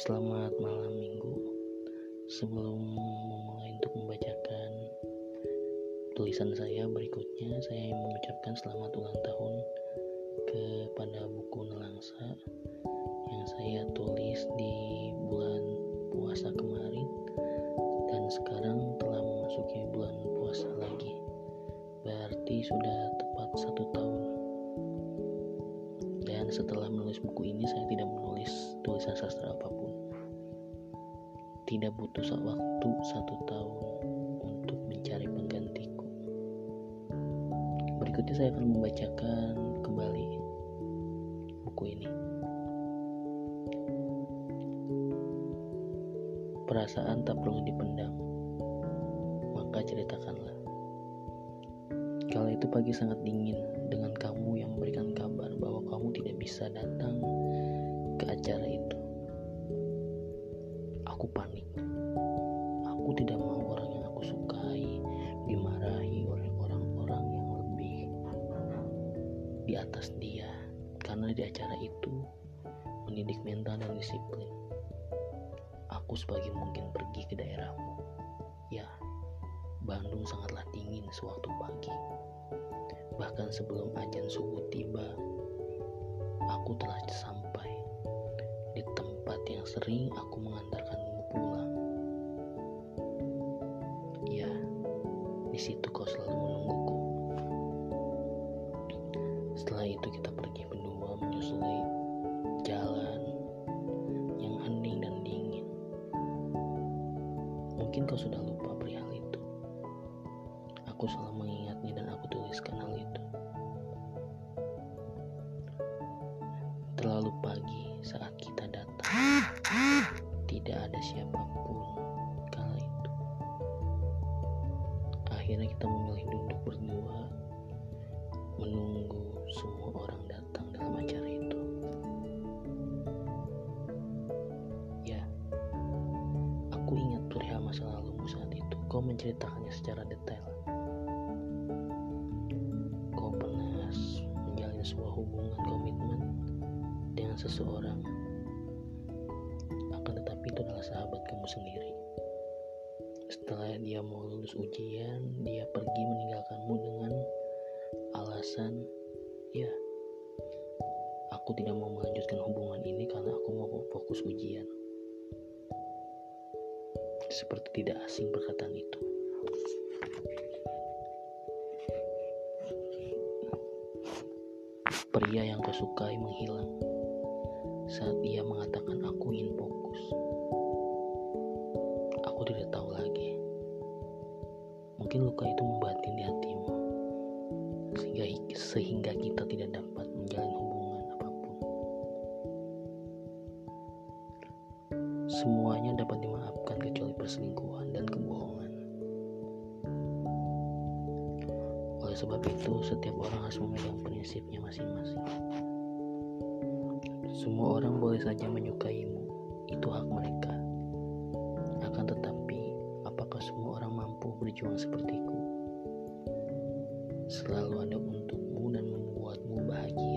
Selamat malam minggu. Sebelum memulai untuk membacakan tulisan saya berikutnya Saya ingin mengucapkan selamat ulang tahun kepada buku Nelangsa Yang saya tulis di bulan puasa kemarin Dan sekarang telah memasuki bulan puasa lagi. Berarti sudah tepat satu tahun. Dan setelah menulis buku ini saya tidak menulis tulisan sastra apa pun tidak butuh waktu satu tahun untuk mencari penggantiku. Berikutnya saya akan membacakan kembali buku ini. Perasaan tak perlu dipendam. Maka ceritakanlah. Kala itu pagi sangat dingin dengan kamu yang memberikan kabar bahwa kamu tidak bisa datang ke acara itu. Di atas dia karena di acara itu mendidik mental dan disiplin. Aku sebagai mungkin pergi ke daerahmu. Ya, Bandung sangatlah dingin sewaktu pagi. Bahkan sebelum ajan subuh tiba, aku telah sampai di tempat yang sering aku mengantarkanmu pulang. Ya, di situ kau selalu menungguku. Setelah itu kita pergi berdua menyusuri jalan yang hening dan dingin. Mungkin kau sudah lupa perihal itu. Aku selalu mengingatnya dan aku tuliskan hal itu. Terlalu pagi saat kita datang, tidak ada siapa pun kala itu. Akhirnya kita memilih duduk berdua, masa lalumu saat itu. Kau menceritakannya secara detail. Kau pernah menjalin sebuah hubungan komitmen dengan seseorang akan tetapi itu adalah sahabat kamu sendiri setelah dia mau lulus ujian dia pergi meninggalkanmu dengan alasan ya aku tidak mau melanjutkan hubungan ini karena aku mau fokus ujian seperti tidak asing perkataan itu pria yang kau sukai menghilang saat ia mengatakan aku ingin fokus. Aku tidak tahu lagi. Mungkin luka itu membatin di hatimu sehingga sehingga kita tidak dapat Semuanya dapat dimaafkan kecuali perselingkuhan dan kebohongan. Oleh sebab itu, setiap orang harus memegang prinsipnya masing-masing. Semua orang boleh saja menyukaimu, itu hak mereka. Akan tetapi, apakah semua orang mampu berjuang sepertiku? Selalu ada untukmu dan membuatmu bahagia.